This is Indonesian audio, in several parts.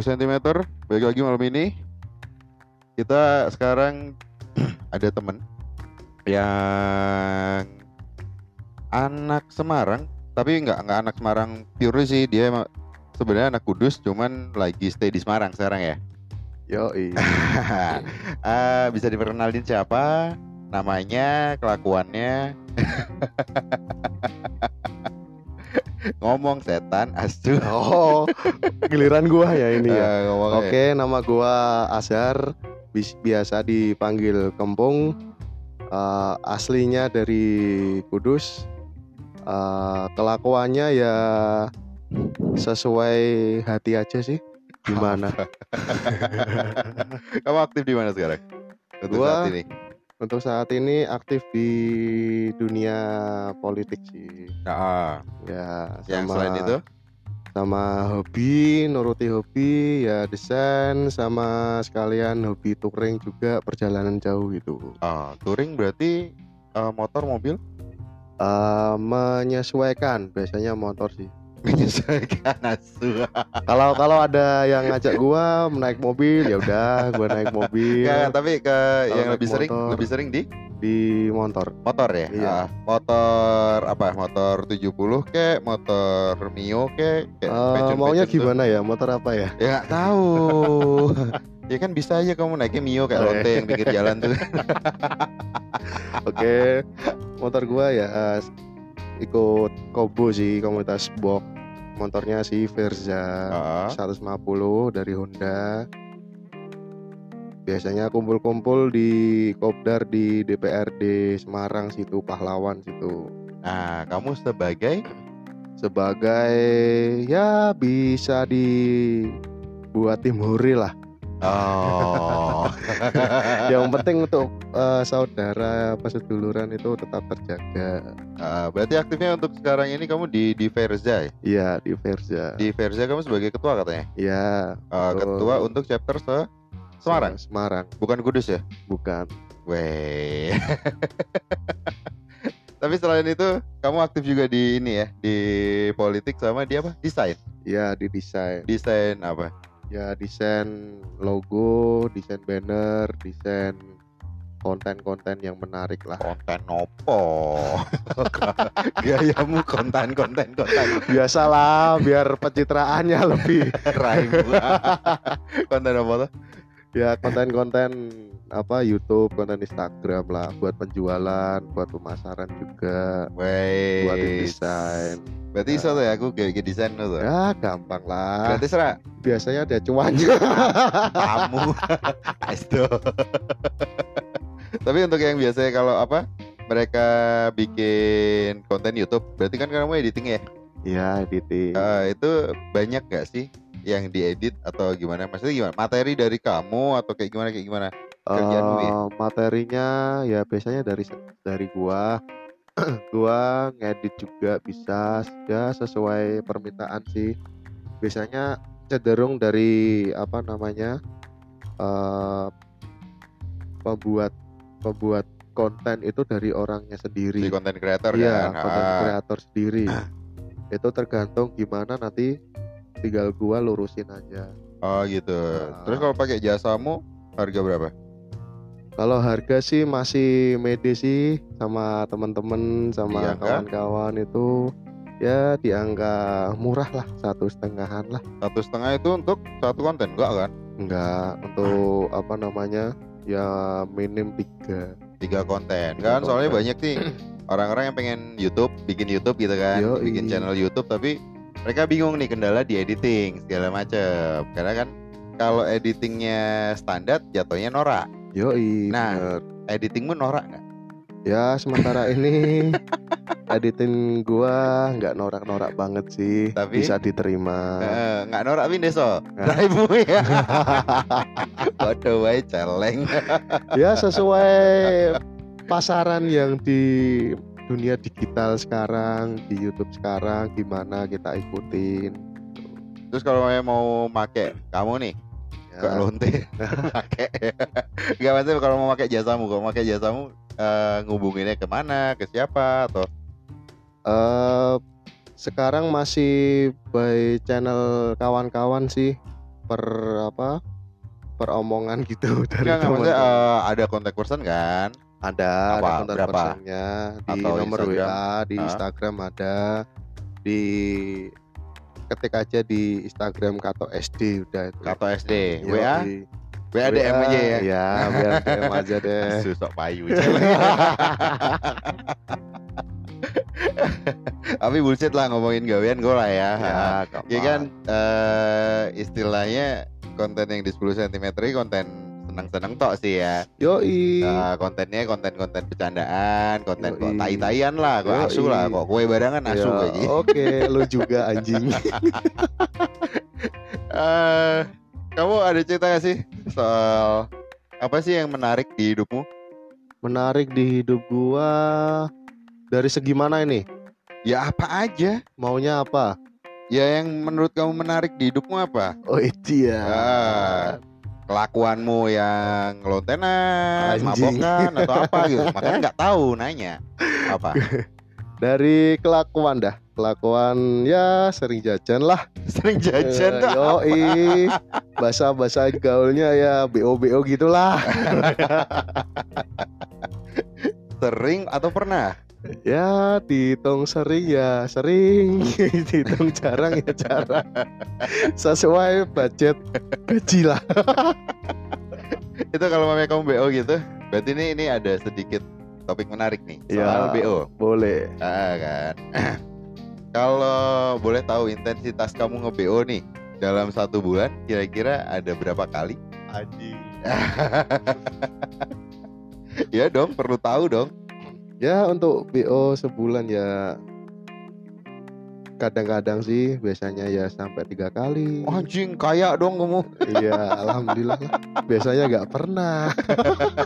cm Balik lagi malam ini. Kita sekarang Ada temen Yang Anak Semarang Tapi nggak nggak anak Semarang pure sih. Dia sebenarnya anak Kudus Cuman lagi stay di Semarang sekarang ya. Yo, Ah, Bisa diperkenalin siapa? Namanya Kelakuannya Ngomong setan asu Oh, giliran gua ya ini ya. Ya. Oke, nama gua Azhar, biasa dipanggil Kempung. Eh, aslinya dari Kudus. Eh, kelakuannya ya sesuai hati aja sih. Gimana? Kamu aktif di mana sekarang? Untuk Gua- saat ini. Untuk saat ini aktif di dunia politik sih. Nah, Ya, yang sama- selain itu? sama hobi nuruti hobi ya desain sama sekalian hobi touring juga perjalanan jauh gitu. Ah, touring berarti eh, motor mobil? Eh, menyesuaikan biasanya motor sih menyesuaikan asu. kalau kalau ada yang ngajak gua naik mobil ya udah gua naik mobil Enggak, tapi ke yang naik lebih sering motor. lebih sering di di motor motor ya. Iya. Ah, motor apa? Motor 70 kek, motor Mio kek, kayak Eh, pecun-pecun maunya tuh. gimana ya motor apa ya Ya nggak tahu. ya kan bisa aja kamu naiknya Mio kayak lonte yang pinggir jalan tuh. oke motor gua ya eh, ikut Kobo sih komunitas box motornya si Verza Ah, 150 dari Honda. Biasanya kumpul-kumpul di Kopdar di DPRD Semarang situ pahlawan situ. Nah, kamu sebagai Sebagai ya bisa dibuat tim huri lah. Oh. Yang penting untuk eh, saudara peseduluran itu tetap terjaga. Ah, berarti aktifnya untuk sekarang ini kamu di di Verza ya? Iya di Verza. Di Verza kamu sebagai ketua katanya. Iya. Betul. ketua untuk chapter se Semarang, Semarang bukan Kudus ya? bukan. Weh. Tapi selain itu, kamu aktif juga di ini ya, di politik sama di apa? Desain. Ya di desain. Desain apa? Ya desain logo, desain banner, desain konten-konten yang menarik lah. Konten opo. Gayamu konten konten konten Biasalah biar pencitraannya lebih rhyme. konten apa tuh? ya konten-konten apa YouTube, konten Instagram lah buat penjualan, buat pemasaran juga, Weh. buat desain. Berarti iso tuh ya aku kayak desain tuh. Ya gampang lah. Berarti serak Biasanya ada cuannya. kamu. Asto. Tapi untuk yang biasanya kalau apa? Mereka bikin konten YouTube, berarti kan kamu editing ya? ya editing. Eh, itu banyak gak sih yang diedit atau gimana? Maksudnya gimana? Materi dari kamu atau kayak gimana kayak gimana? Ya? Eh, materinya ya biasanya dari dari gua gua ngedit juga bisa ya sesuai permintaan sih biasanya cenderung dari apa namanya eh pembuat pembuat konten itu dari orangnya sendiri konten creator iya kan? konten Ah, kreator sendiri itu tergantung gimana nanti tinggal gua lurusin aja oh gitu. Ah. Terus kalau pakai jasamu harga berapa? Kalau harga sih masih mede sih sama teman-teman sama angka? kawan-kawan itu ya di angka murah lah satu setengahan lah Satu setengah itu untuk satu konten enggak kan? enggak untuk apa namanya ya minim tiga Tiga konten Tiga kan? Soalnya konten. banyak sih orang-orang yang pengen YouTube, bikin YouTube gitu kan, Yoi. bikin channel YouTube tapi mereka bingung nih kendala di editing segala macam. Karena kan kalau editingnya standar jatuhnya norak. Yoi Nah. bener. Editingmu norak nggak? ya sementara ini editing gua nggak norak-norak banget sih Tapi? bisa diterima nggak norak pin deso. Nah. Drive ya. Waduh wae celeng. ya sesuai pasaran yang di dunia digital sekarang di YouTube sekarang gimana kita ikutin Terus kalau mau make kamu nih ya, ke lonte pakai. Gak maksudnya kalau mau pakai jasamu, kalau mau pakai jasamu eh, ngubunginnya ke mana, ke siapa atau eh, sekarang masih by channel kawan-kawan sih per apa per omongan gitu dari Enggak, enggak maksudnya teman eh, ada kontak person kan? ada apa, ada kontak berapa? personnya di Atau nomor Instagram? WA di Ah. Instagram ada di ketik aja di Instagram Kato SD udah Kato SD. Yoi. WA? WA DM aja ya. ya WA DM aja deh Susok payu. Tapi bullshit lah ngomongin gawean gue lah ya. ya Ya kan eh istilahnya konten yang di 10 cm konten seneng-seneng tok sih ya. yoi Eh, kontennya konten-konten bercandaan, konten kok tai-taian lah, kok Yoi. asu lah, kok kue barangan asu Ya, kayak gitu. oke lu juga anjing Eh, kamu ada cerita gak sih soal apa sih yang menarik di hidupmu? menarik di hidup gua dari segi mana ini Ya apa aja. maunya apa Ya yang menurut kamu menarik di hidupmu apa? oh itu ya Ah, kelakuanmu yang lontenan, Anjing. mabokan atau apa gitu. Makanya nggak tahu nanya apa. dari kelakuan dah kelakuan ya sering jajan lah Sering jajan. Eh, yoi bahasa bahasa gaulnya ya bo bo gitulah Sering atau pernah? ya dihitung sering ya sering dihitung jarang ya jarang sesuai budget gaji lah Itu kalau mamanya kamu BO gitu, berarti ini ini ada sedikit topik menarik nih Ya. soal BO. boleh Ah, kan. kalau boleh tahu intensitas kamu nge-BO nih dalam satu bulan kira-kira ada berapa kali? Anjing. ya dong, perlu tahu dong. Ya untuk BO sebulan ya kadang-kadang sih biasanya ya sampai tiga kali. Anjing, kaya dong kamu. Iya, alhamdulillah. lah. Biasanya nggak pernah.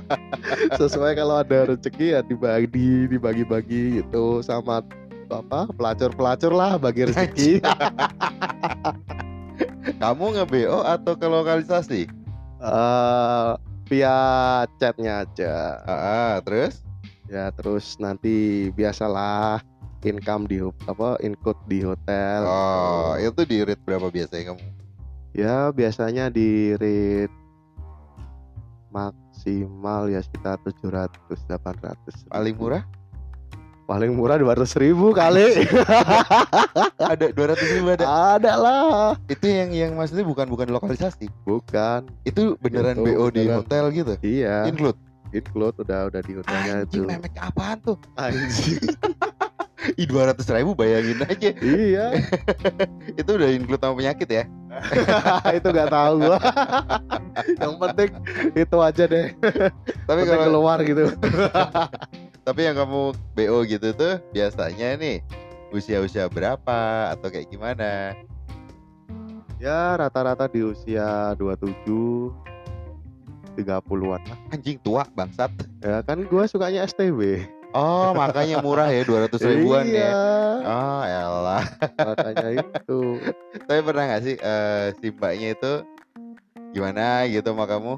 Sesuai kalau ada rezeki ya dibagi dibagi-bagi gitu sama apa pelacur-pelacur lah bagi rezeki. Kamu nge-BO atau ke lokalisasi? Eh via chatnya aja. Ah, ah, terus? Ya terus nanti biasalah income di apa include di hotel. Oh, itu di rate berapa biasanya kamu? Ya biasanya di rate maksimal ya sekitar 700 800. Paling murah? Paling murah 200 ribu kali. ada 200 ribu ada. Ada lah. Itu yang yang maksudnya bukan bukan lokalisasi. Bukan. Itu beneran Itu BO di hotel gitu. Iya. Include. Include udah udah di hotelnya itu. Anjing memek apaan tuh? Anjing. Ih 200 ribu bayangin aja. iya. Itu udah include sama penyakit ya. itu nggak tahu gua. Yang penting itu aja deh. Tapi kalau keluar gitu. tapi yang kamu BO gitu tuh biasanya nih usia-usia berapa atau kayak gimana? Ya rata-rata di usia 27 30-an lah. Anjing tua bangsat. Ya kan gua sukanya STW. Oh, makanya murah ya 200 ribuan iya, ya. Oh, elah. makanya itu. Tapi pernah gak sih eh, si mbaknya itu gimana gitu sama kamu?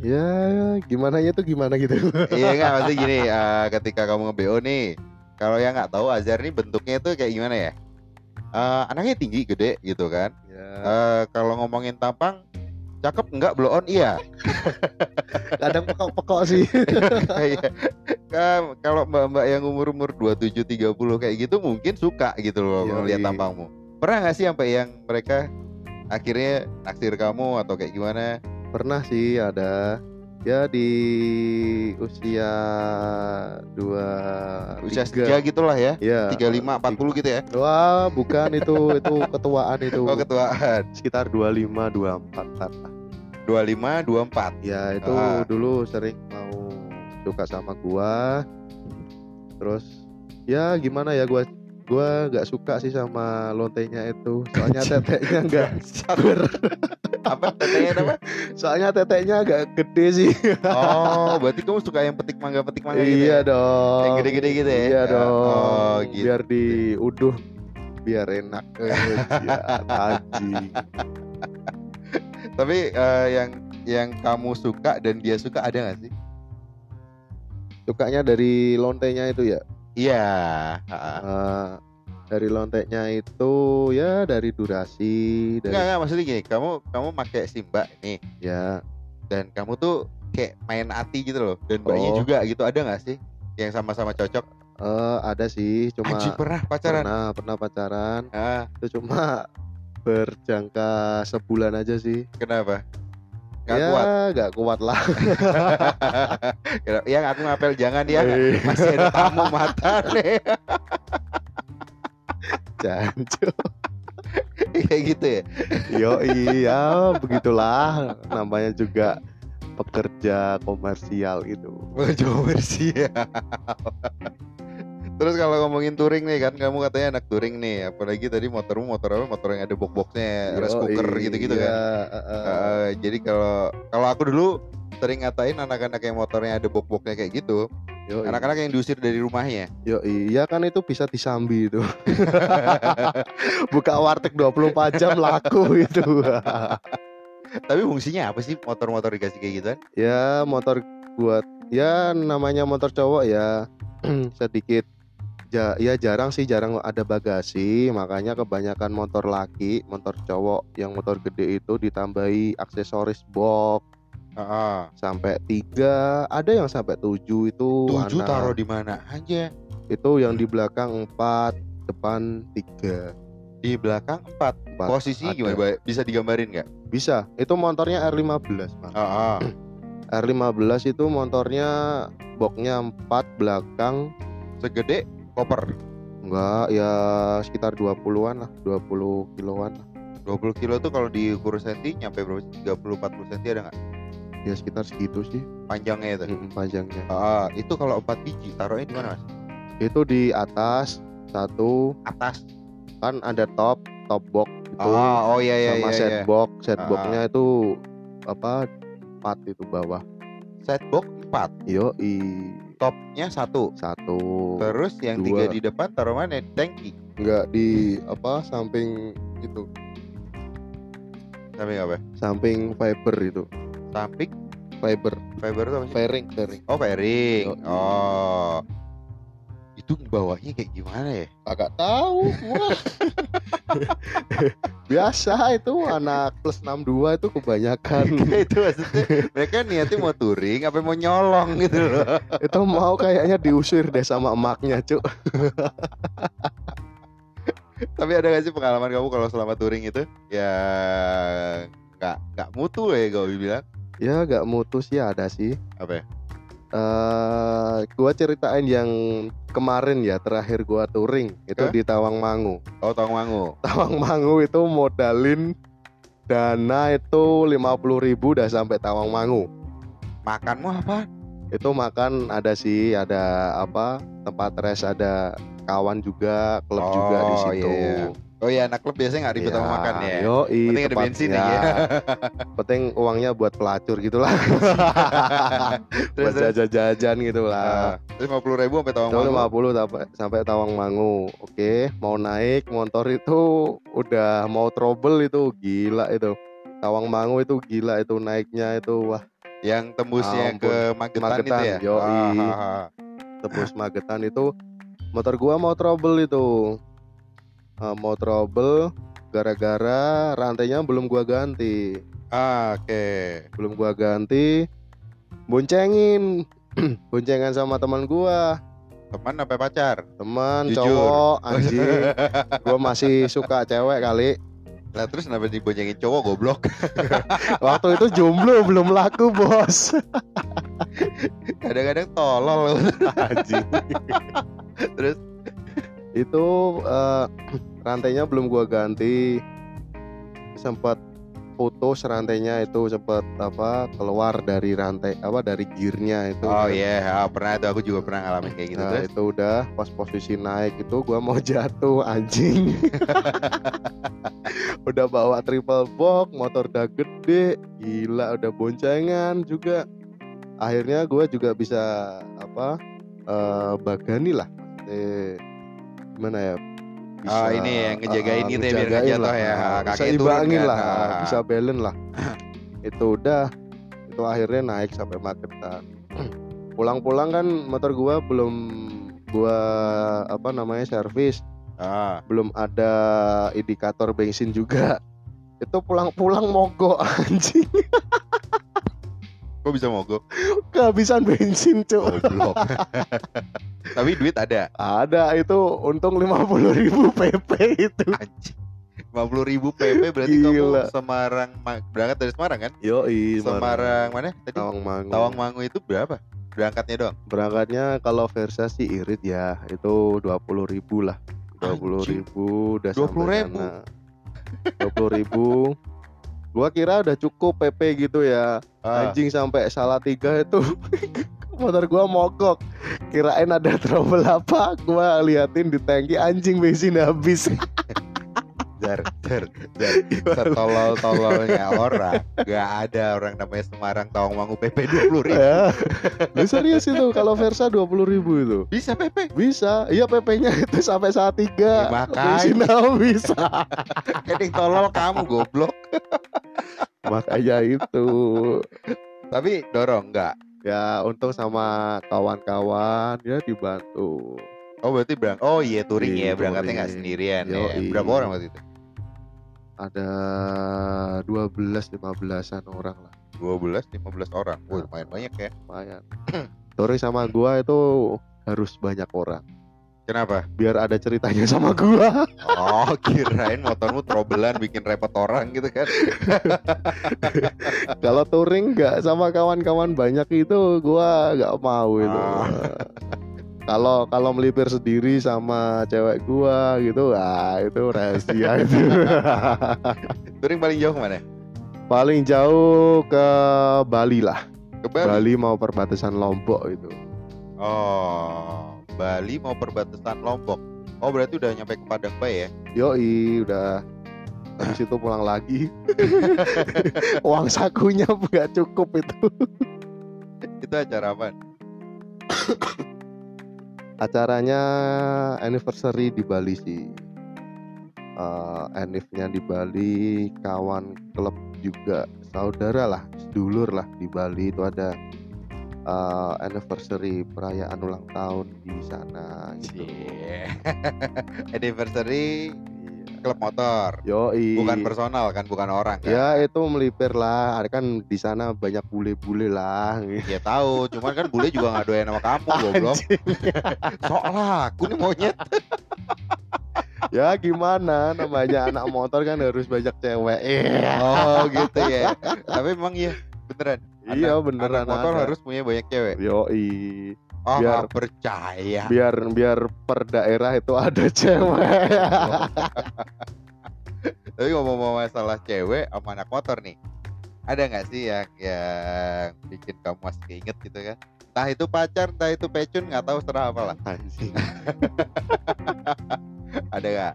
Ya gimana ya tuh gimana gitu. iya nggak maksudnya gini eh, ketika kamu nge-BO nih kalau yang nggak tahu Azhar nih bentuknya itu kayak gimana ya Eh, anaknya tinggi gede gitu kan ya, Eh, kalau ngomongin tampang cakep enggak blow on iya kadang pekok-pekok sih. Iya. Kan, kalau mbak-mbak yang umur-umur 27 30 kayak gitu mungkin suka gitu loh melihat tampangmu pernah nggak sih sampai yang mereka akhirnya naksir kamu atau kayak gimana Pernah sih ada ya di usia dua usia tiga. gitulah ya ya 35 40 gitu ya Wah, bukan itu itu ketuaan itu. oh ketuaan Sekitar 25 24 kan. 25 24 Ya, itu Ah. dulu sering mau suka sama gua. Terus ya gimana ya gua gua nggak suka sih sama lontenya itu. Soalnya teteknya enggak ber apa tetenya apa soalnya teteknya agak gede sih. oh berarti kamu suka yang petik mangga petik mangga gitu iya ya? dong. Yang gede-gede gitu ya? Iya Ya, dong. oh, gitu. Biar diuduh biar enak. Eh, ya. Tapi eh, yang yang kamu suka dan dia suka ada gak sih Sukanya dari lontenya itu ya. iya ha-ha. Eh, dari lonteknya itu ya dari durasi dari enggak maksudnya gini, kamu kamu pakai Simba nih ya dan kamu tuh kayak main hati gitu loh dan mbaknya Oh. juga gitu ada nggak sih yang sama-sama cocok? eh, ada sih cuma Anjing pernah pacaran? pernah pernah pacaran Ah, itu cuma berjangka sebulan aja sih kenapa? Gak ya kuat. nggak kuat lah ya aku ngapel jangan ya. Masih ada tamu mata nih. Jancu. Kayak gitu ya. Yo iya begitulah namanya juga pekerja komersial gitu. Oh, Coba bersih ya. Terus kalau ngomongin touring nih kan, kamu katanya anak touring nih, apalagi tadi motormu motor apa? Motor yang ada box-boxnya, rice cooker gitu-gitu iya, kan. eh, eh. Eh, jadi kalau kalau aku dulu sering ngatain anak-anak yang motornya ada box-boxnya kayak gitu, anak-anak yang diusir dari rumahnya. Yo iya kan itu bisa disambi itu. Buka warteg 24 jam laku itu. Tapi fungsinya apa sih motor-motor dikasih kayak gitu ya motor buat ya namanya motor cowok ya sedikit ja, ya jarang sih jarang ada bagasi makanya kebanyakan motor laki motor cowok yang motor gede itu ditambahi aksesoris box Heeh. sampai tiga ada yang sampai tujuh itu Tujuh anak. taruh di mana aja? itu yang di belakang empat depan tiga Di belakang empat. Empat. Posisinya Ada. gimana? Bisa digambarin nggak? bisa itu motornya R15 Bang. Heeh. R15 itu motornya boxnya empat belakang Segede koper. Enggak, ya sekitar 20-an lah, 20 kiloan lah. 20 kilo tuh kalau diukur senti nyampe berapa sih? 30 40 senti ada nggak? Ya sekitar segitu sih Panjangnya itu. mm, panjangnya. Ah, itu kalau 4 biji taruhnya di mana, Mas? Itu di atas satu Atas. kan ada top, top box itu Ah, oh iya iya sama iya. set iya. box, set Ah. boxnya itu apa? 4 itu bawah. Set box 4, Yo, i topnya satu. satu. Terus yang Dua. tiga di depan taruh mana? Tangki. Enggak di apa? Samping itu, Samping apa? samping fiber itu. Samping Fiber, fiber itu apa sih? fairing, fairing. Oh, fairing. Oh. Itu bawahnya kayak gimana ya? Agak tahu gua. Biasa itu anak plus 62 itu kebanyakan itu maksudnya mereka niatnya mau touring apa mau nyolong gitu loh. itu mau kayaknya diusir deh sama emaknya cuk Tapi ada gak sih pengalaman kamu kalau selama touring itu ya nggak nggak mutu ya kalau bilang ya gak mutus ya ada sih apa ya? Eh gua ceritain yang kemarin ya terakhir gua touring itu Hah? di Tawangmangu Oh Tawangmangu. Tawangmangu itu modalin dana itu 50.000 ribu udah sampai Tawangmangu Makanmu apa? itu makan ada sih ada apa tempat rest ada kawan juga klub juga di Oh, situ iya, iya. Oh iya anak klub biasanya nggak ribet sama makan ya. Yo, Penting ada bensin ya. Penting uangnya buat pelacur gitulah. Terus buat jajan-jajan gitulah. Terus lima puluh ribu sampai Itu Tawangmangu. 50 sampai sampai Tawangmangu. Oke, mau naik motor itu udah mau trouble itu gila itu. Tawangmangu itu gila itu naiknya itu wah Yang tembusnya Ampun. ke Magetan, Magetan, itu ya. yoi. Ah, ah, ah. tebus Magetan itu motor gua mau trouble itu. Eh, mau trouble gara-gara rantainya belum gua ganti. Ah, Oke. belum gua ganti boncengin boncengan sama teman gua Teman apa pacar? teman cowok anjing gua masih suka cewek kali Lah terus kenapa diboncengin cowok goblok? waktu itu jomblo belum laku bos Kadang-kadang tolol anjing Terus? Itu eh, rantainya belum gua ganti. Sempat putus rantainya itu sempat apa keluar dari rantai apa dari gearnya itu. Oh iya, ah, pernah tuh aku juga pernah ngalamin kayak gitu Nah terus. itu udah pas posisi naik itu gua mau jatuh anjing. Udah bawa triple box motor udah gede Gila udah boncengan juga. Akhirnya gua juga bisa apa eh bagani lah eh, Gimana ya Oh, ini yang ngejagain gitu ya, biar nggak jatuh ya. Ah, Bisa turun imbangin kan. lah Ah. Bisa balance lah Itu udah Itu akhirnya naik sampai Magetan Pulang-pulang kan motor gua belum gua apa namanya servis Ah, belum ada indikator bensin juga itu pulang-pulang mogok anjing kok bisa mogok? kehabisan bensin cuk Goblok. Tapi duit ada. ada itu untung 50.000 ribu PP itu Anjing. 50 ribu PP berarti Gila. kamu Semarang ma- berangkat dari Semarang kan? yoi Semarang mana tadi? Tawangmangu Tawangmangu itu berapa? Berangkatnya doang. berangkatnya kalau Versa sih irit ya itu 20.000 ribu lah 20.000 ribu udah 20.000? sampai sana 20.000 ribu gua kira udah cukup PP gitu ya Ah, anjing sampai salah tiga itu motor gua mogok kirain ada trouble apa gua liatin di tangki anjing bensin habis jar, jar, jar. Setolol-tololnya orang. Gak ada orang namanya Semarang Tawangmangu PP 20 ribu. ya lu serius itu kalau Versa 20.000 ribu itu Bisa PP. bisa iya PP nya itu sampai salah tiga Ya, makanya. habis Keding tolol kamu goblok. makanya itu Tapi dorong enggak? Ya untung sama kawan-kawan ya dibantu Oh berarti berang Oh iya touring Iya, ya berangkatnya nggak sendirian ya. Yoi. Berapa orang waktu itu? ada 12 15-an orang lah 12 15 orang. Wah, lumayan banyak ya. lumayan touring sama gua itu harus banyak orang Kenapa? biar ada ceritanya sama gua Oh, kirain motormu trobelan bikin repot orang gitu kan. kalau touring nggak sama kawan-kawan banyak itu gua nggak mau itu Ah. kalau kalau melipir sendiri sama cewek gua gitu ah itu rahasia itu Touring paling jauh ke mana? paling jauh ke Bali lah Ke Bali. Bali mau perbatasan Lombok itu Oh, Bali mau perbatasan Lombok. Oh, berarti udah nyampe ke Padang Bay ya? yoi udah habis itu pulang lagi uang sakunya nggak cukup itu Itu acara apa? acaranya anniversary di Bali sih uh, Enifnya di Bali kawan klub juga saudara lah sedulur lah di Bali itu ada uh, anniversary perayaan ulang tahun di sana gitu Cie. Anniversary Iya. klub motor. Yoi. Bukan personal kan, bukan orang kan? Ya itu melipir lah, ada kan di sana banyak bule-bule lah. Ya tahu, cuman kan bule juga nggak doyan sama kamu goblok. Sok lah, aku nih monyet. ya gimana namanya anak motor kan harus banyak cewek. Iya. Oh gitu ya. Tapi emang iya beneran. Iya beneran anak motor ada. harus punya banyak cewek. Yoi. Oh Biar- nggak percaya. Biar biar per daerah itu ada cewek. Tapi ngomong-ngomong masalah cewek sama anak motor nih, ada nggak sih yang yang bikin kamu masih keinget gitu kan? Entah itu pacar, entah itu pecun, nggak tahu serah apa lah. Anjing. Ada nggak?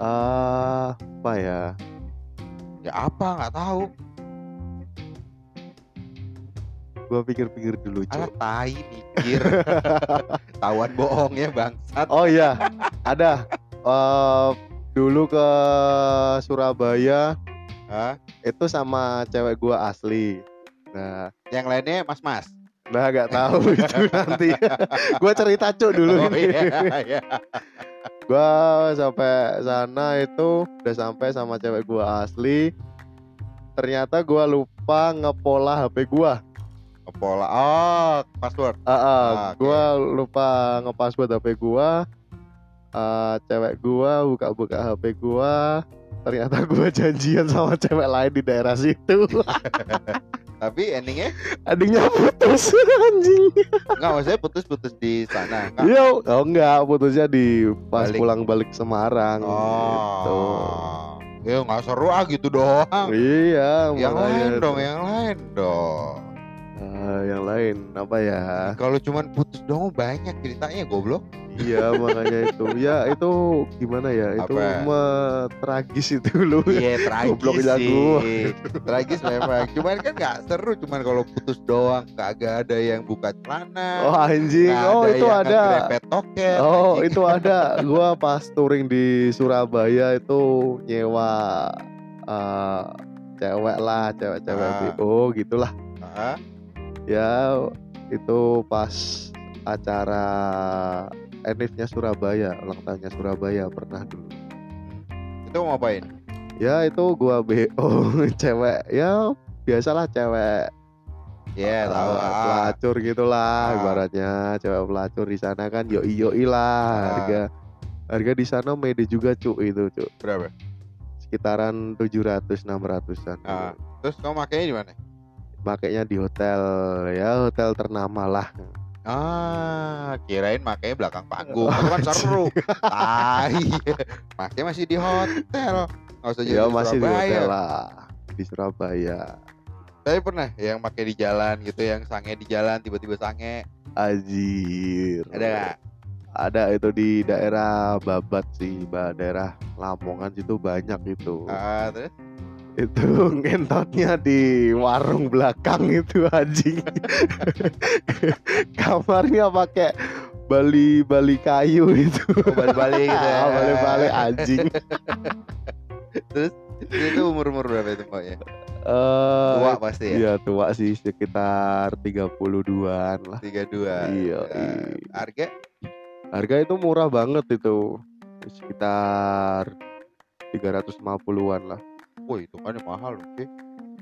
Ah, apa ya? Ya apa nggak tahu. Gua pikir-pikir dulu, Alah Cuk. tai mikir. Tawan bohongnya bangsat. Oh iya, ada. Eh dulu ke Surabaya Hah? itu sama cewek gua asli. Nah, Yang lainnya mas-mas. Nah gak tahu itu nanti Gua cerita cuk dulu Oh ini iya, iya. Gua sampai sana itu Udah sampai sama cewek gua asli Ternyata gua lupa ngepola HP gua Pola. Oh, password. Ah, ah, Ah, oke. Gua lupa ngepassword HP gua Ah, Cewek gua buka-buka HP gua Ternyata gua janjian sama cewek lain di daerah situ Tapi endingnya Adiknya putus anjing nggak maksudnya putus-putus di sana. Iya, oh enggak, putusnya di pas Balik. pulang balik Semarang gitu. Oh. Ya nggak seru ah gitu doang. Iya, yang lain dong, yang lain dong. Ah, yang lain apa ya? Kalau cuman putus doang banyak ceritanya goblok. iya, makanya itu. Ya, itu gimana ya? Itu me- tragis itu lu. Iya tragis Gobloknya sih. tragis memang. Cuman kan nggak seru cuman kalau putus doang kagak ada yang buka celana. Oh, anjing. Oh, ada itu ada. toket. Oh, anjing. itu ada. Gua pas touring di Surabaya itu nyewa eh, cewek lah, cewek-cewek Ah. BO gitulah. Hah? Ya itu pas acara Enifnya Surabaya ulang tahunnya Surabaya pernah dulu Itu mau ngapain? ya itu gua BO cewek ya biasalah cewek Iya, tahu. eh, ah. pelacur gitulah Ah. ibaratnya cewek pelacur di sana kan yoi yoi lah Ah. harga harga di sana mede juga cuk itu cuk Berapa? sekitaran 700 600-an Ah. Terus kamu makainya di mana? Makainya di hotel ya hotel ternama lah Ah, kirain makanya belakang panggung. Itu kan seru. Tai. Makanya masih di hotel. Nggak usah jadi ya di masih di Surabaya. hotel lah di Surabaya Tapi pernah yang pakai di jalan gitu, yang sange di jalan tiba-tiba sange. Anjir Ada nggak? ada itu di daerah Babat sih daerah Lamongan situ banyak itu Ah, terus? Itu ngentotnya di warung belakang itu anjing kamarnya pakai bali bali kayu itu Oh, balik-balik gitu ya. balik balik anjing Terus itu umur-umur berapa itu mbaknya? Eh, Tua pasti ya? iya tua sih sekitar 32an lah 32. Iya, Ya, iya. Harga? harga itu murah banget itu sekitar 350-an lah Wah, itu kan yang mahal. Oke.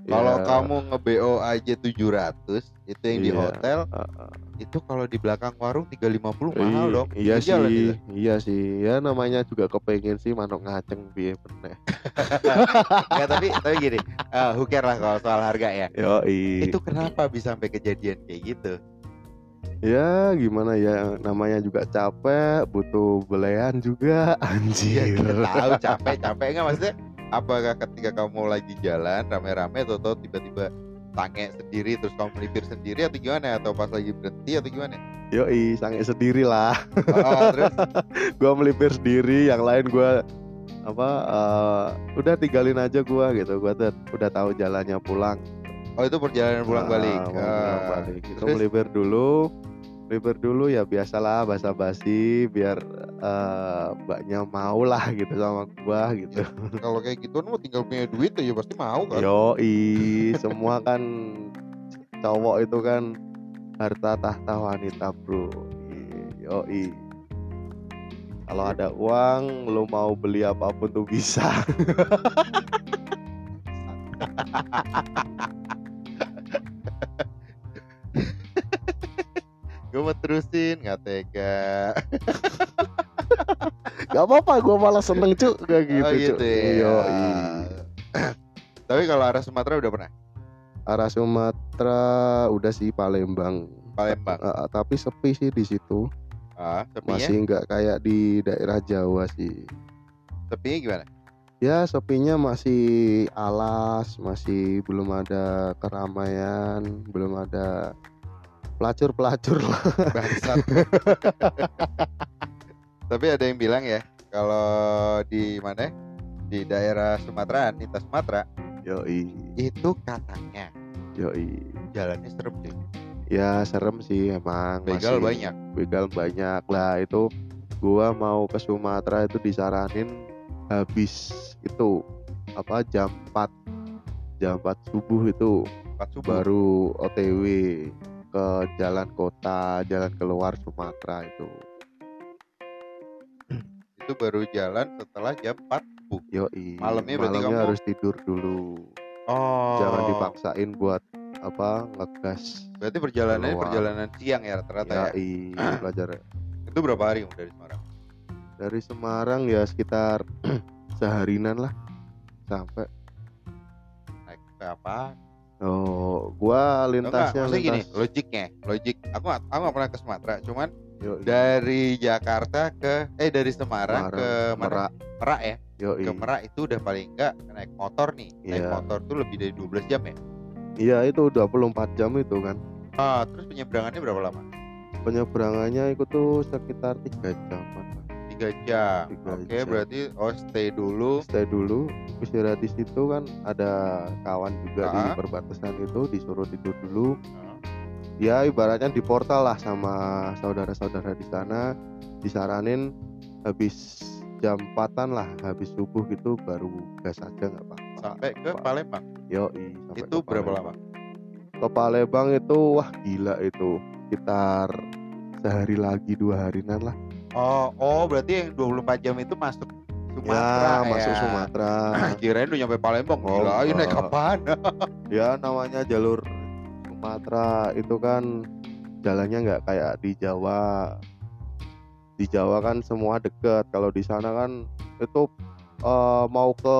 Kalau Ya, kamu nge-BO aja 700, itu yang di Iya. hotel, uh, itu kalau di belakang warung 350 mahal i- dong. Iya jalan sih, itu. iya sih. Ya namanya juga kepengen sih manuk ngaceng piye meneh. Nggak, tapi tapi gini, eh, who care lah kalau soal harga ya. Yo Itu kenapa bisa sampai kejadian kayak gitu? Ya gimana ya namanya juga capek, butuh belean juga Iya, anjir. kita tahu capek, capek nggak maksudnya? Apakah ketika kamu lagi jalan rame-rame atau tiba-tiba tange sendiri terus kamu melipir sendiri atau gimana? Atau pas lagi berhenti atau gimana? Yoi, sange sendiri lah. Oh, terus gua melipir sendiri, yang lain gua apa eh, udah tinggalin aja gua gitu. Gua tuh udah tahu jalannya pulang. oh itu perjalanan pulang Ah, balik. pulang Ah, balik. Itu terus? melipir dulu. Melipir dulu ya biasalah basa-basi biar eh, mbaknya mau lah gitu sama gua gitu. Kalau kayak gitu mau tinggal punya duit ya pasti mau kan? Yoi, semua kan cowok itu kan harta tahta wanita, Bro. Yoi. Kalau ada uang, lo mau beli apa pun tuh bisa. Gue mau terusin nggak tega. Gak apa-apa, gue malah seneng cuk kayak gitu, oh gitu Cuk. ya. Yoi. Tapi kalau arah Sumatera udah pernah? Arah Sumatera udah sih Palembang. Palembang. Ah, tapi sepi sih di situ. Ah, sepinya? Masih nggak kayak di daerah Jawa sih. Sepinya gimana? Ya sepinya masih alas, masih belum ada keramaian, belum ada pelacur-pelacur lah. Bangsat. Tapi ada yang bilang ya, kalau di mana? Di daerah Sumatera, Nita Sumatera, Yoi, itu katanya yoi. jalannya serem cuy. Ya serem sih emang. Begal masih- banyak. Begal banyak lah itu. Gua mau ke Sumatera itu disaranin habis itu apa jam 4 jam 4 subuh itu Pas subuh. baru OTW ke jalan kota, jalan keluar Sumatera itu. Itu baru jalan setelah jam 4 subuh. Yoi. Malamnya berarti Malamnya kamu- harus tidur dulu. Oh. Jangan dipaksain buat apa ngegas. Berarti perjalanannya Keluar. perjalanan siang ya rata-rata ya. Belajar Itu berapa hari kamu dari Semarang? dari Semarang ya sekitar seharinan lah sampai Naik apa? Oh gua Enggak, lintasnya gini, lintas logiknya, logik. Aku aku nggak pernah ke Sumatera, cuman Yoi, dari Jakarta ke eh dari Semarang, Semarang, ke? Merak Merak ya. Yoi. Ke Merak itu udah paling enggak naik motor nih. Naik Iya. motor tuh lebih dari 12 jam ya. iya itu 24 jam itu kan Ah, terus penyeberangannya berapa lama? penyeberangannya itu tuh sekitar tiga jaman lah. Tiga jam. Tiga Oke, jam. berarti oh stay dulu. stay dulu istirahat di situ kan ada kawan juga di Ah. perbatasan itu disuruh tidur dulu Ah, ya ibaratnya di portal lah sama saudara-saudara di sana disaranin habis jam 4 lah habis subuh gitu baru gas aja nggak apa-apa Sampai ke Palembang. Sampai Itu ke berapa lama? ke Palembang itu wah gila itu sekitar sehari lagi dua harinan lah Oh, oh berarti yang 24 jam itu masuk Sumatera ya masuk Sumatera. Kirain udah nyampe Palembang. Oh, Gila, ini naik kapan? ya namanya jalur Sumatera itu kan jalannya nggak kayak di Jawa. Di Jawa kan semua deket. Kalau di sana kan itu eh, mau ke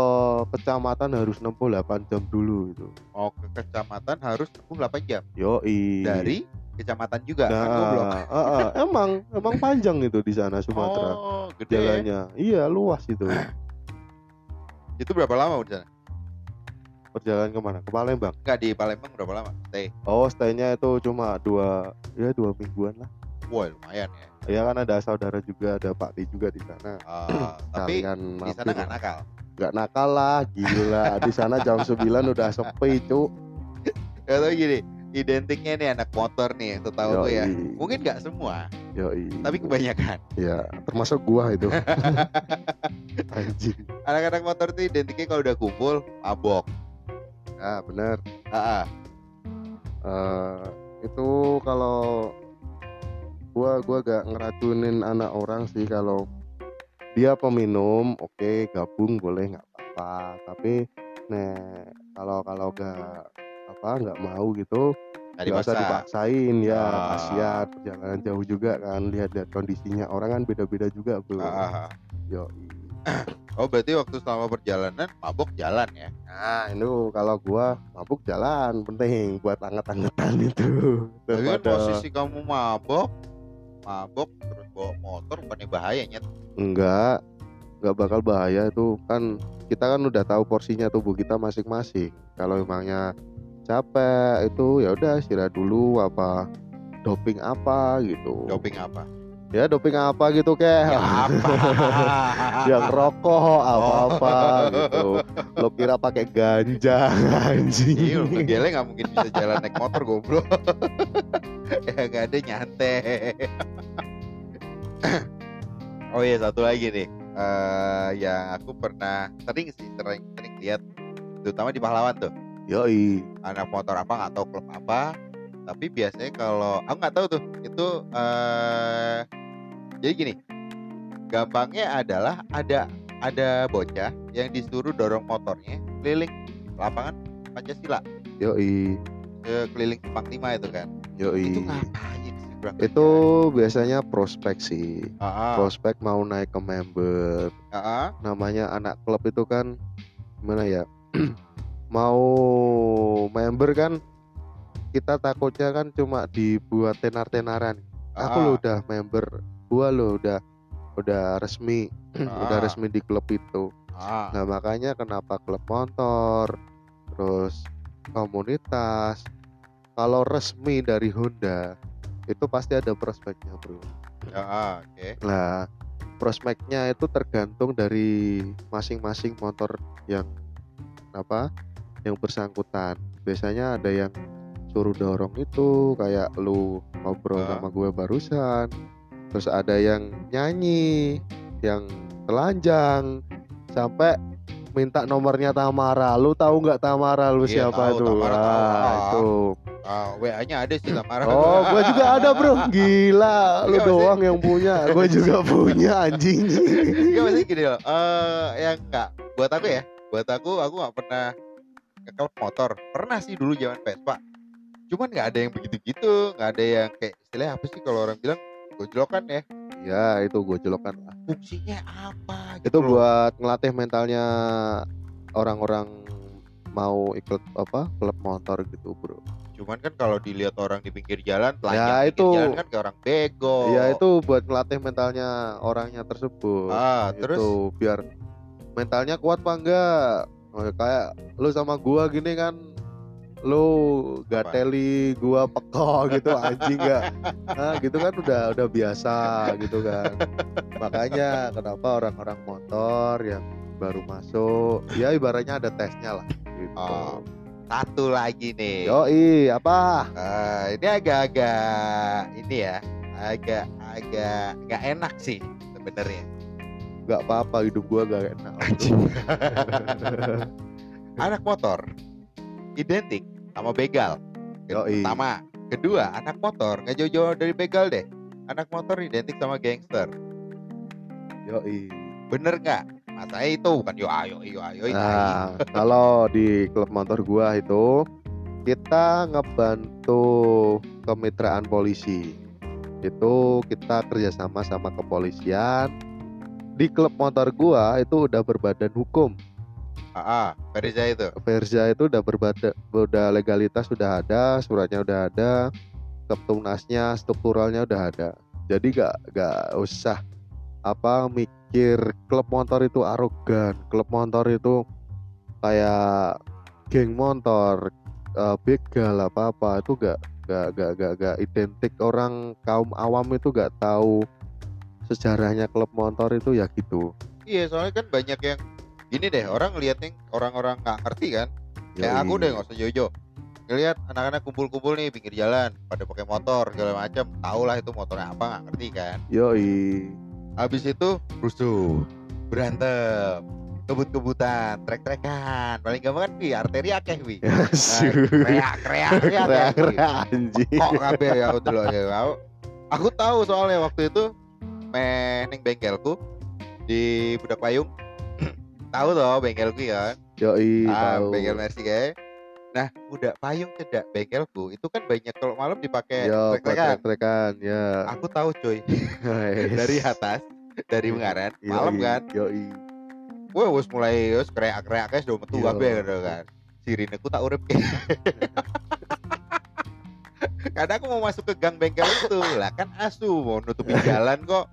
kecamatan harus nempuh 8 jam dulu itu Oh, ke kecamatan harus tempuh 8 jam. yoi. Dari kecamatan juga. kan nah goblok. eh, eh, emang emang panjang itu di sana Sumatera Oh, gede. ya. jalannya iya luas itu Itu berapa lama di sana? perjalanan ke mana ke Palembang Enggak di Palembang berapa lama? Stay. oh stay-nya itu cuma dua ya dua mingguan lah Wah, lumayan ya. ya kan ada saudara juga ada Pak D juga di sana Ah, tapi di sana nggak nakal. nggak nakal lah gila di sana jam 9 udah sepi cu Ya tapi gini, identiknya nih anak motor nih yang tahu tuh ya. Mungkin nggak semua, Yoi. tapi kebanyakan. ya termasuk gua itu Anak-anak motor tuh identiknya kalau udah kumpul mabok. ah bener Ah, ah. Eh, itu kalau gua gua gak ngeracunin anak orang sih kalau dia peminum oke gabung boleh nggak apa-apa tapi nek kalau kalau gak apa nggak mau gitu nggak usah paksa. dipaksain ya Ah. kasihan perjalanan jauh juga kan lihat-lihat kondisinya orang kan beda-beda juga bro Ah, ah, ah. Yo. Oh berarti waktu selama perjalanan mabok jalan ya? nah itu kalau gua mabuk jalan penting buat anget-angetan itu Tapi kan posisi kamu mabok, mabok terus bawa motor bukannya bahaya nyet? enggak enggak bakal bahaya itu kan kita kan udah tahu porsinya tubuh kita masing-masing kalau emangnya capek itu ya udah istirahat dulu apa doping apa gitu Doping apa? ya doping apa gitu kayak Ya apa? yang rokok apa-apa gitu lo kira pakai ganja anjing Iya, gele nggak mungkin bisa jalan naik motor goblok. ya nggak ada nyantai. oh iya satu lagi nih, Eh yang aku pernah sering sih sering sering lihat, terutama di pahlawan tuh, yoi anak motor apa nggak tahu klub apa, tapi biasanya kalau aku nggak tahu tuh itu eh jadi gini, gampangnya adalah ada ada bocah yang disuruh dorong motornya keliling lapangan Pancasila. Yoi. Ke keliling Simpang Lima itu kan. yoi. Itu ngapain sih itu biasanya prospek sih. Prospek mau naik ke member. Namanya anak klub itu kan gimana ya mau member kan kita takutnya kan cuma dibuat tenar-tenaran aku Ah, lo udah member gua lo udah udah resmi udah Ah. resmi di klub itu ah. nah makanya kenapa klub motor terus komunitas kalau resmi dari Honda itu pasti ada prospeknya bro Ah, ah, oke. Nah, prospeknya itu tergantung dari masing-masing motor yang apa yang bersangkutan. Biasanya ada yang suruh dorong itu kayak lu ngobrol Ah. sama gue barusan. Terus ada yang nyanyi, yang telanjang sampai minta nomornya Tamara. Lu tahu nggak Tamara lu Iya, siapa tahu, itu? Tamara tahu. Ah, Ah. itu. Ah, WA-nya ada sih Tamara. Oh, gue juga ada bro. Gila, lu maksudnya- doang yang punya. Gue juga punya anjing. Iya maksudnya gini loh. Eh yang enggak buat aku ya. Buat aku aku nggak pernah klub motor. Pernah sih dulu zaman Vespa. Cuman nggak ada yang begitu-gitu, nggak ada yang kayak istilahnya apa sih kalau orang bilang gojlokan ya. Ya itu gue lah. Fungsinya apa Itu gitu loh. buat ngelatih mentalnya orang-orang mau ikut apa klub motor gitu bro. Cuman kan kalau dilihat orang di pinggir jalan, Ya, itu. jalan kan kayak orang bego. Ya itu buat ngelatih mentalnya orangnya tersebut. Ah, Itu terus biar mentalnya kuat apa enggak. Kayak lu sama gua gini kan lu gateli gua peko gitu anjing enggak nah gitu kan udah udah biasa gitu kan makanya kenapa orang-orang motor yang baru masuk ya ibaratnya ada tesnya lah gitu Oh, satu lagi nih. yoi apa Eh, ini agak-agak ini ya, agak-agak nggak enak sih sebenarnya. Nggak apa-apa hidup gua gak enak Anak motor identik sama begal. Yoi. Pertama, kedua anak motor nggak jauh-jauh dari begal deh. Anak motor identik sama gangster. Yoi. Bener nggak? Masa itu bukan yo ayo yo ayo. Nah, kalau di klub motor gua itu kita ngebantu kemitraan polisi. Itu kita kerjasama sama kepolisian. Di klub motor gua itu udah berbadan hukum. Ah, ah, Firza itu. Verza itu udah berbadan, udah legalitas sudah ada, suratnya udah ada, keptunasnya, strukturalnya udah ada. Jadi gak gak usah apa mikir klub motor itu arogan, klub motor itu kayak geng motor, eh, begal apa apa itu gak gak gak gak gak identik orang kaum awam itu gak tahu sejarahnya klub motor itu ya gitu. Iya, soalnya kan banyak yang gini deh, orang ngeliatnya orang-orang nggak ngerti kan. Kayak Yoi. aku deh nggak usah jojo. Ngeliat anak-anak kumpul-kumpul nih pinggir jalan, pada pakai motor segala macam, tau lah itu motornya apa nggak ngerti kan. Yoi. Habis itu rusuh, berantem, kebut-kebutan, trek-trekan. Paling gampang kan wi, arteri akeh wi. Kreak, kreak, kreak, Kreak, kreak. kreak, anjing. Kok kabeh ya aku dulu ya. Aku, aku tahu soalnya waktu itu meh ning bengkelku di Budak Payung. tahu toh bengkelku ya. Yoi, Ah, tahu. bengkel Mercy kayak. Nah, Budak Payung cedak bengkelku itu kan banyak kalau malam dipakai Yo, trek-trekan. ya. Aku tahu coy dari atas dari Mengaran Yoi, malam kan. Yoi. Wah, wis mulai wis kreak-kreak guys udah metu gitu kan. Sirineku tak urip. Kadang aku mau masuk ke gang bengkel itu lah kan asu mau nutupin jalan kok.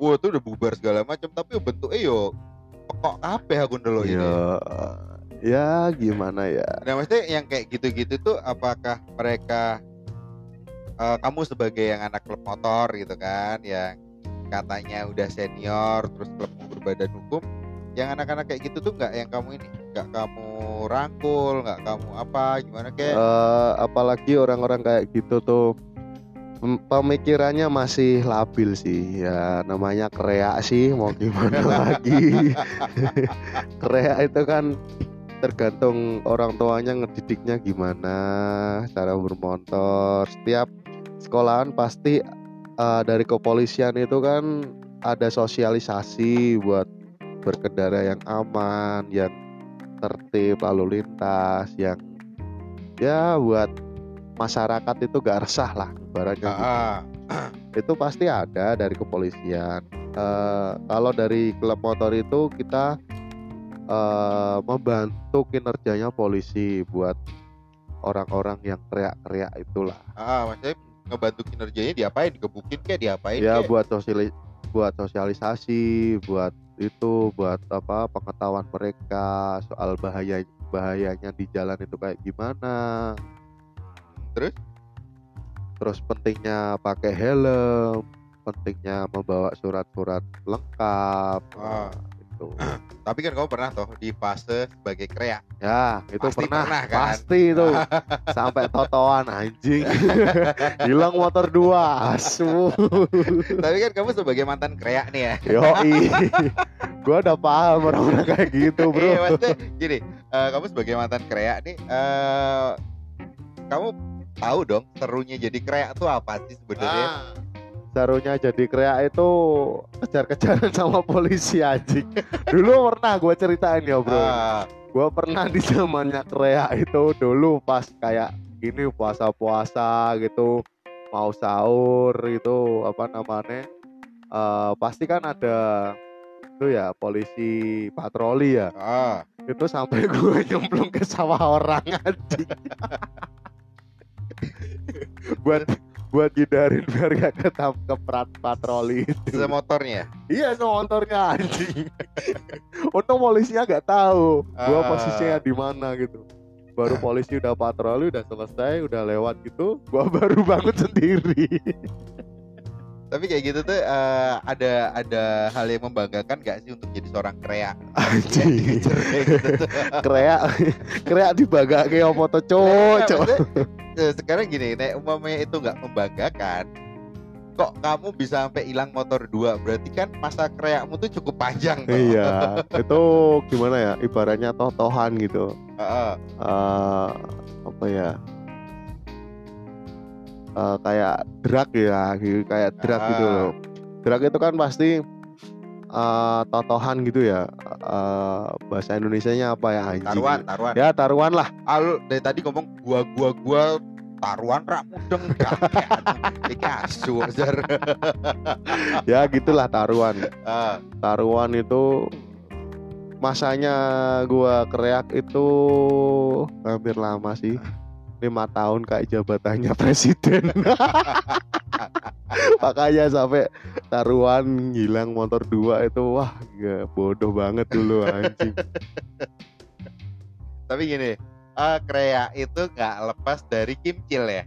Wah tuh udah bubar segala macam tapi bentuknya yo pekok kabeh aku dulu ini. Ya, ya gimana ya? Nah maksudnya yang kayak gitu-gitu tuh apakah mereka eh, kamu sebagai yang anak klub motor gitu kan yang katanya udah senior terus klubmu berbadan hukum yang anak-anak kayak gitu tuh nggak yang kamu ini nggak kamu rangkul nggak kamu apa gimana kayak Eh, apalagi orang-orang kayak gitu tuh pemikirannya masih labil sih. Ya namanya kreak sih mau gimana lagi. Kreak itu kan tergantung orang tuanya ngedidiknya gimana cara bermotor. Setiap sekolahan pasti eh, dari kepolisian itu kan ada sosialisasi buat berkendara yang aman yang tertib lalu lintas yang ya buat masyarakat itu gak resah lah ibaratnya gitu. itu pasti ada dari kepolisian. Eh, kalau dari klub motor itu kita eh, membantu kinerjanya polisi buat orang-orang yang teriak-teriak itulah. Ah, maksudnya ngebantu kinerjanya diapain? Digebukin kayak diapain ya kayak? buat sosiali buat sosialisasi buat itu buat apa pengetahuan mereka soal bahaya bahayanya di jalan itu kayak gimana terus? Terus pentingnya pakai helm pentingnya membawa surat-surat lengkap Ah. itu tapi kan kamu pernah toh di fase sebagai kreak ya itu Pasti pernah, pernah, kan? pasti itu. Sampai totoan anjing. Hilang motor dua. Asu. Tapi kan kamu sebagai mantan kreak nih ya. Yoi. Gua udah paham orang-orang kayak gitu bro. Iya maksudnya gini, eh, kamu sebagai mantan kreak nih, eh kamu tahu dong serunya jadi kreak tuh apa sih sebenarnya? Ah. Serunya jadi kreak itu kejar-kejaran sama polisi anjing. Dulu pernah gue ceritain ya bro. Ah, Gue pernah di zamannya kreak itu dulu pas kayak gini puasa-puasa gitu mau sahur itu apa namanya eh, pasti kan ada itu ya polisi patroli ya ah. itu sampai gue nyemplung ke sawah orang anjing buat buat hindarin biar gak ketangkep perat patroli itu. Semotornya. iya no motornya anjing. Untung polisinya gak tahu gua Ah. posisinya di mana gitu. Baru polisi udah patroli udah selesai udah lewat gitu gua baru bangun sendiri Tapi kayak gitu tuh eh, ada ada hal yang membanggakan gak sih untuk jadi seorang Kayak gitu tuh. kreak kreak dibagake apa tuh cowok cowok eh, sekarang gini, nek umpamanya itu nggak membanggakan, kok kamu bisa sampai hilang motor dua? Berarti kan masa kreakmu tuh cukup panjang. toh. iya itu gimana ya ibaratnya totohan gitu Heeh. eh apa ya Eh, kayak drag ya gitu, kayak drag gitu Ah. loh. Drag itu kan pasti eh, totohan gitu ya Eh, bahasa Indonesianya apa ya anjing. Taruhan taruhan. Ya taruhan lah. Al dari tadi ngomong gua gua gua taruhan rak mudeng kakek iki asu jar. Ya gitulah taruhan. Ah, taruhan itu masanya gua kreak itu hampir lama sih lima tahun kayak jabatannya presiden. Makanya sampai taruhan hilang motor dua itu wah ya, bodoh banget dulu anjing. Tapi gini eh krea itu nggak lepas dari kimcil ya?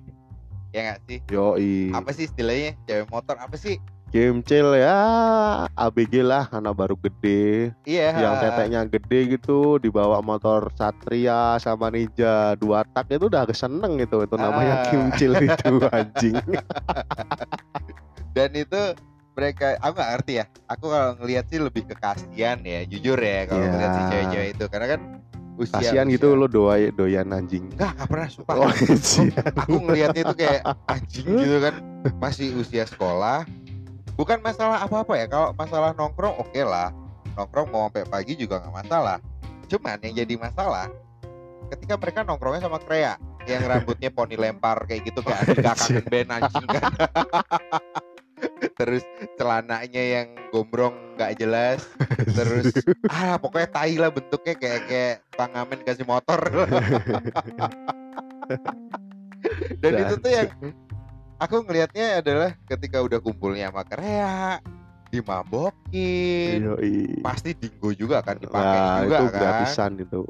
Ya nggak sih? Yoi. Apa sih istilahnya? Cewek motor apa sih chill ya. ABG lah karena baru gede. Iya. Yang teteknya gede gitu dibawa motor Satria sama Ninja dua tak itu udah keseneng itu itu namanya Ah. kimcil itu anjing. Dan itu mereka aku nggak ngerti ya. Aku kalau ngelihat sih lebih ke kasihan ya jujur ya kalau Iya. ngelihat si cewek-cewek itu. Karena kan usia kasihan usia- gitu lo doy doyan anjing. Enggak, nggak pernah sumpah. Oh aku, kasihan aku ngelihatnya itu kayak anjing gitu kan. Masih usia sekolah bukan masalah apa-apa ya kalau masalah nongkrong oke lah. Nongkrong mau sampai pagi juga nggak masalah. Cuman yang jadi masalah ketika mereka nongkrongnya sama Krea yang rambutnya poni lempar kayak gitu kayak ada kangen band anjing kan. Terus celananya yang gombrong nggak jelas. Terus ah pokoknya tai lah bentuknya kayak kayak pangamen kasih motor. Dan itu tuh yang aku ngelihatnya adalah ketika udah kumpulnya sama Korea dimabokin Yoi. pasti dinggo juga kan dipakai Nah, juga itu kan gratisan itu.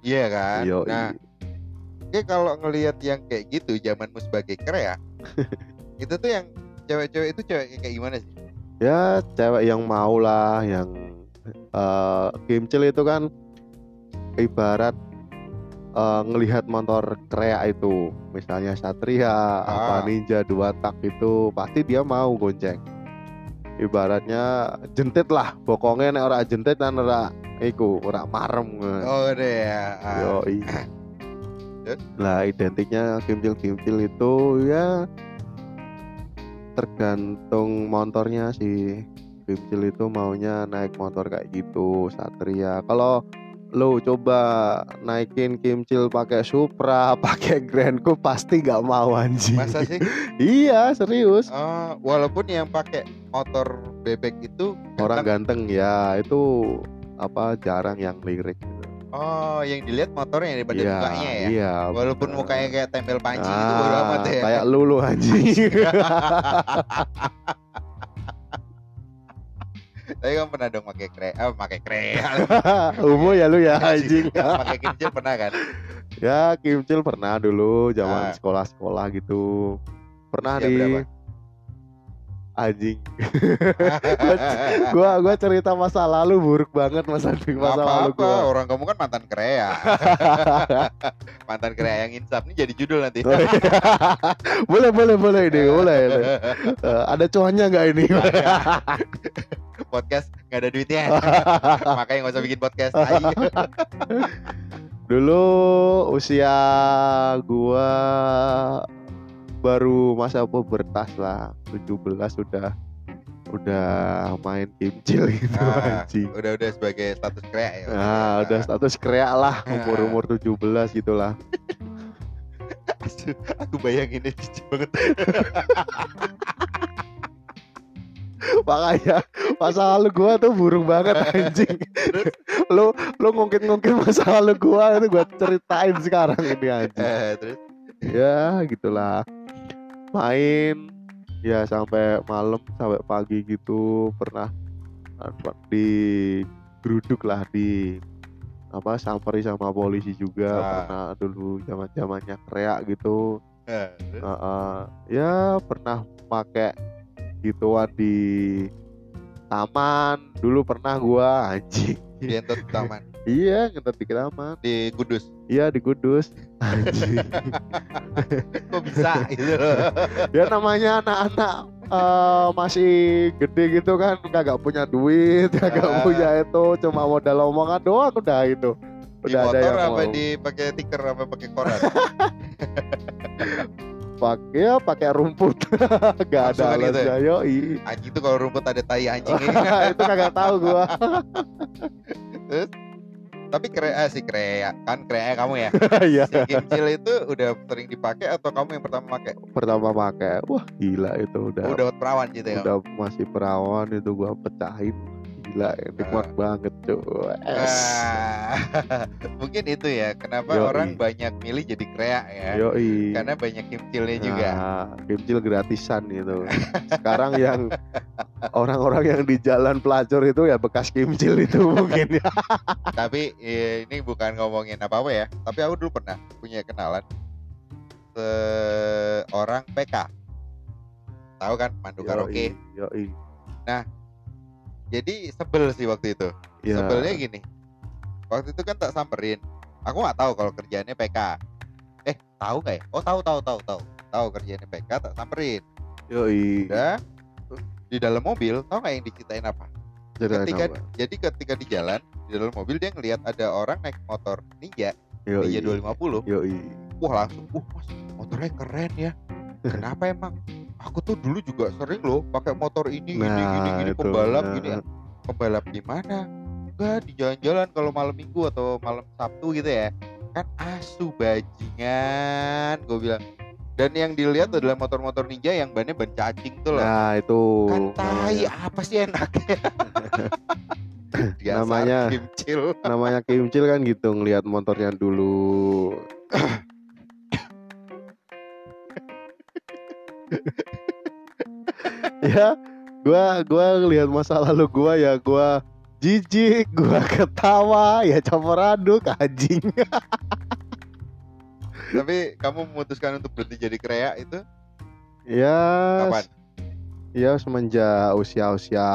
iya kan Yoi. nah Oke kalau ngelihat yang kayak gitu zamanmu sebagai Korea itu tuh yang cewek-cewek itu cewek kayak gimana sih ya cewek yang mau lah yang eh kimcil itu kan ibarat eh, ngelihat motor krea itu misalnya Satria apa Ah. Ninja dua tak itu pasti dia mau gonceng ibaratnya jentit lah pokoknya nek ora jentit dan ora iku ora marem oh deh ya Ah. Terus? Lah identiknya kimcil-kimcil itu ya tergantung motornya sih. Kimcil itu maunya naik motor kayak gitu, Satria. Kalau lo coba naikin kimcil pakai Supra, pakai Grandco pasti nggak mau anjing. masa sih iya, serius. Oh, walaupun yang pakai motor bebek itu Orang ganteng. ya itu apa jarang yang lirik gitu. oh yang dilihat motornya daripada Iya, mukanya ya Iya. walaupun bener. mukanya kayak tempel panci itu bodo Ah, amat ya Kayak lu lu anjing. tapi kan pernah dong pakai kre ah pakai kre Umum ya lu ya anjing. pakai kincir pernah kan Ya kimcil pernah dulu zaman Ah. sekolah-sekolah gitu. Pernah Usia di berapa? Anjing. gua gua cerita masa lalu buruk banget masa Nggak masa lalu apa-apa gua. orang kamu kan mantan krea mantan krea yang insaf ini jadi judul nanti Oh, iya. boleh boleh boleh ini boleh. boleh. Eh, ada cuannya nggak ini? podcast nggak ada duitnya makanya nggak usah bikin podcast. Dulu usia gua baru masa pubertas lah 17 sudah udah main kimcil gitu Ah, anjing. udah udah sebagai status krea ya Nah, udah status kreak lah umur-umur 17 gitu lah. Aduh, aku bayanginnya jijik banget Makanya masa lalu gua tuh burung banget anjing. lu lu ngungkit-ngungkit masa lalu gua itu gua ceritain sekarang ini anjing. Eh, terus Ya, gitulah. Main ya sampai malam sampai pagi gitu pernah apa, di geruduk lah di apa samperi sama polisi juga Ah. pernah dulu zaman zamannya kreak gitu terus? Heeh. ya pernah pakai gituan di taman dulu pernah gua anjing di taman iya ngetet di taman di Kudus iya di Kudus anjing. Kok bisa gitu? Ya namanya anak-anak eh, masih gede gitu kan kagak punya duit kagak Ah. punya itu cuma modal omongan doang udah itu. Di udah ada motor yang apa di pakai tiker apa pakai koran? Pakai ya pakai rumput. Gak ada Langsung kan gitu ya? Anjing itu kalau rumput ada tai anjingnya. itu kagak tahu gua Tapi krea si krea kan krea kamu ya. iya Si kimcil itu udah sering dipakai atau kamu yang pertama pakai? pertama pakai wah gila itu udah dapat perawan gitu ya. udah masih perawan itu gua pecahin gila nikmat banget cuy es Ah, mungkin itu ya kenapa Yoi. orang banyak milih jadi krea ya. yoi Karena banyak kimcilnya juga. Nah, kimcil gratisan gitu. Sekarang yang orang-orang yang di jalan pelacur itu ya bekas kimcil itu mungkin ya. Tapi ini bukan ngomongin apa-apa ya. Tapi aku dulu pernah punya kenalan seorang PK. Tahu kan mandu karaoke. Yoi. Jadi sebel sih waktu itu. Ya, Sebelnya gini. Waktu itu kan tak samperin. Aku nggak tahu kalau kerjaannya PK. Eh, tahu nggak ya? Oh, tahu tahu tahu tahu. Tahu kerjaannya PK tak samperin. yoi. Udah di dalam mobil, tahu nggak yang diceritain apa? Ceritain ketika apa? jadi ketika di jalan di dalam mobil dia ngelihat ada orang naik motor Ninja, Yoi. Ninja 250. Yoi. Wah, langsung, "Wah, Mas, motornya keren ya." Kenapa emang? Aku tuh dulu juga sering loh pakai motor ini Nah, gini gini itu. pembalap Nah. gini. Pembalap di mana? Enggak di jalan-jalan kalau malam Minggu atau malam Sabtu gitu ya. Kan asu bajingan, gue bilang. Dan yang dilihat adalah motor-motor ninja yang bannya ban cacing tuh loh. Nah, itu kan tai namanya, apa sih enaknya? Namanya- kimcil. namanya kimcil kan gitu ngelihat motornya dulu. ya, gua gua lihat masa lalu gua ya gua jijik, gua ketawa, ya campur aduk anjing. Tapi kamu memutuskan untuk berhenti jadi krea itu Ya, kapan? Ya semenjak usia-usia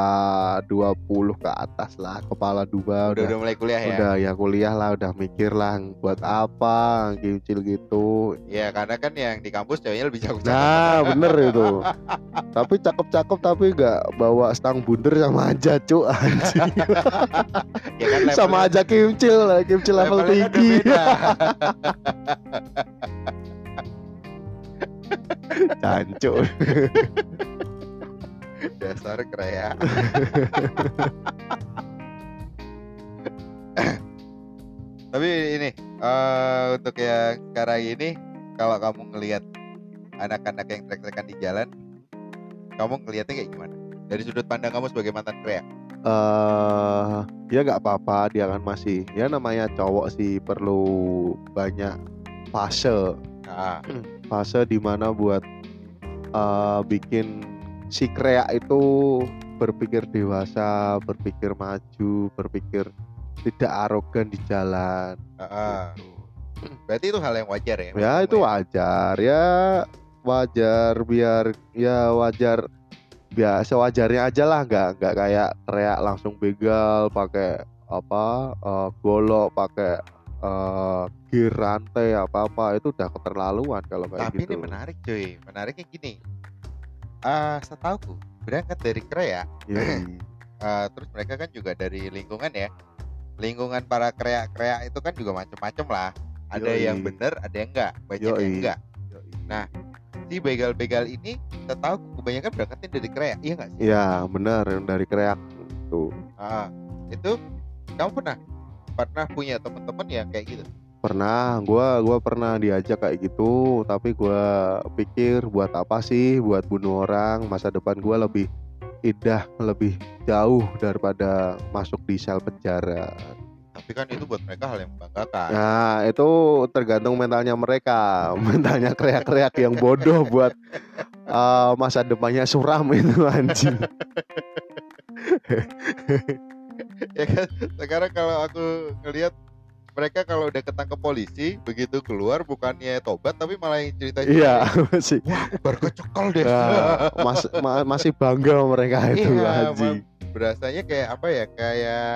20 ke atas lah, kepala dua Udah udah udah mulai kuliah ya? udah ya kuliah lah, udah mikir lah buat apa kimcil gitu. Ya karena kan yang di kampus ceweknya lebih jago Nah, bener itu. tapi cakep-cakep tapi gak bawa stang bunder sama aja, cuk anjing. ya kan sama aja kimcil, lah, kimcil level udah tinggi. Cancuk. Dasar krea. Tapi ini eh, untuk yang sekarang ini kalau kamu ngelihat anak-anak yang trek-trekan di jalan, kamu ngelihatnya kayak gimana? Dari sudut pandang kamu sebagai mantan krea? eh ya nggak apa-apa dia kan masih ya namanya cowok sih perlu banyak fase Nah, fase di mana buat eh, bikin si krea itu berpikir dewasa berpikir maju berpikir tidak arogan di jalan ah. gitu. berarti itu hal yang wajar ya? ya itu wajar ya wajar biar ya wajar biasa wajarnya aja lah nggak nggak kayak teriak langsung begal pakai apa eh, golok pakai eh, gear rantai apa apa itu udah keterlaluan kalau kayak Tapi gitu ini menarik cuy. Menariknya gini. Ah, setauku berangkat dari krea, Yoi. ah, terus mereka kan juga dari lingkungan ya. Lingkungan para krea-krea itu kan juga macam-macam lah. Ada Yoi. yang bener, ada yang enggak, banyak yang enggak. Yoi. Si begal-begal ini setahu kebanyakan berangkatnya dari krea, iya nggak sih? Iya benar yang dari kreak tuh Ah, itu kamu pernah pernah punya teman-teman yang kayak gitu? Pernah gua gua pernah diajak kayak gitu tapi gua pikir buat apa sih buat bunuh orang? Masa depan gua lebih indah lebih jauh daripada masuk di sel penjara. Tapi kan itu buat mereka hal yang membanggakan. nah itu tergantung mentalnya mereka. Mentalnya kreak-kreak yang bodoh buat eh, masa depannya suram itu anjing. Ya kan sekarang kalau aku ngelihat mereka kalau udah ketangkep polisi begitu keluar bukannya tobat tapi malah yang cerita iya masih. Wah aku baru kecekal deh. Nah, mas- ma- masih bangga mereka itu Iya, anjing berasanya kayak apa ya kayak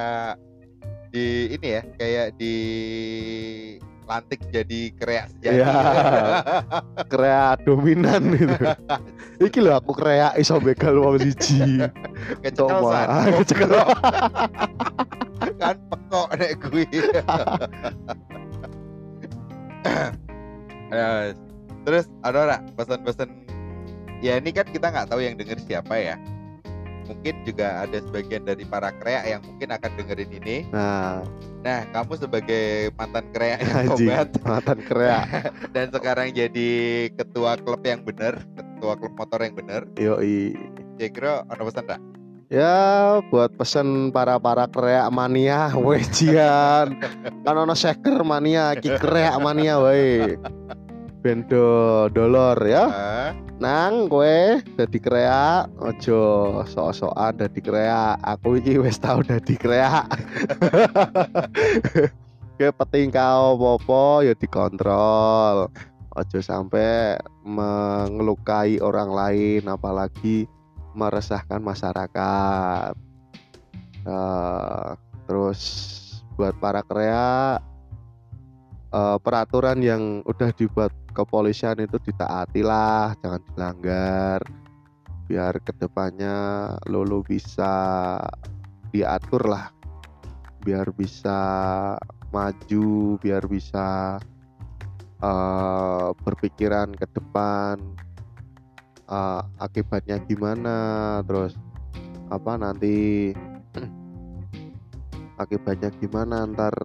di ini ya kayak di lantik jadi krea sejati Iya. krea dominan gitu. Iki lho aku krea iso begal wong siji. san Mak. Kecekal. kan pekok nek gue Eh, Terus ada ora pesan-pesan ya ini kan kita nggak tahu yang denger siapa ya. Mungkin juga ada sebagian dari para kreak yang mungkin akan dengerin ini. Nah, Nah, kamu sebagai mantan kreak yang tobat mantan kreak. dan sekarang jadi ketua klub yang bener, ketua klub motor yang bener. Yoi. Kira ada pesan tak? Ya buat pesen para para kreak mania wejian kan ono shaker mania ki kreak mania wae bendo dolor ya. Ah, nang kowe dadi kreak ojo sok-sokan dadi kreak. Aku iki wis tau dadi kreak. Ke penting kau popo ya dikontrol. Ojo sampai mengelukai orang lain apalagi meresahkan masyarakat. Eh, terus buat para kreak eh, peraturan yang udah dibuat kepolisian itu ditaati lah jangan dilanggar biar ke depannya lolo bisa diatur lah biar bisa maju biar bisa eh, berpikiran ke depan eh, akibatnya gimana terus apa nanti akibatnya gimana ntar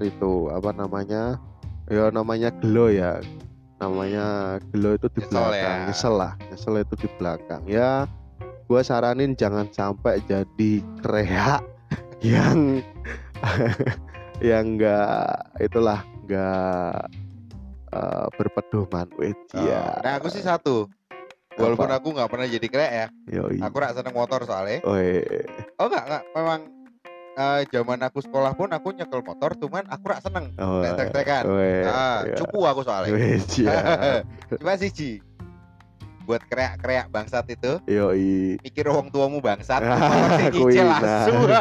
itu apa namanya ya namanya gelo ya namanya gelo itu di Nyesel belakang ya. nyesel lah nyesel itu di belakang ya gua saranin jangan sampai jadi kreak yang yang enggak itulah enggak eh, berpedoman weh oh. ya Nah, aku sih satu. Walaupun aku nggak pernah jadi kreak ya, Yoi. aku rak seneng motor soalnya. Weh. Oh enggak, enggak. Memang eh, zaman aku sekolah pun aku nyekel motor, cuman aku rak seneng. Oh, Tek-tek-tekan. weh, Ah, ya. cupu aku soalnya. Weh, ya. Cuma siji. Buat kreak-kreak bangsat itu, Yoi. mikir wong tuamu bangsat, nah. langsung.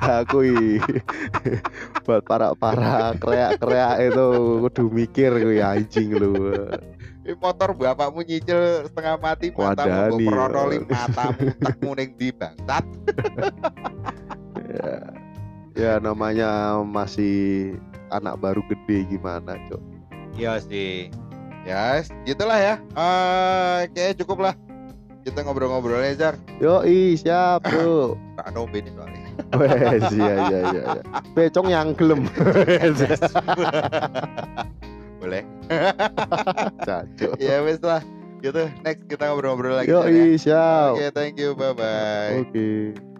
aku buat para para kreak kreak itu kudu mikir kuwi anjing lu motor bapakmu nyicil setengah mati, matamu gue peronoli, matamu tekmu ning di bangsat. ya, ya namanya masih anak baru gede gimana cok Iya sih. Ya, gitulah ya. Kayaknya cukup lah. Kita ngobrol-ngobrol aja, Jar. yoi siap bro Tak nombe nih soalnya. wes iya iya iya iya. becong yang gelem Boleh. Ya wes lah. Gitu. Next kita ngobrol-ngobrol lagi. Jar, ya. siap Oke, thank you. Bye bye. oke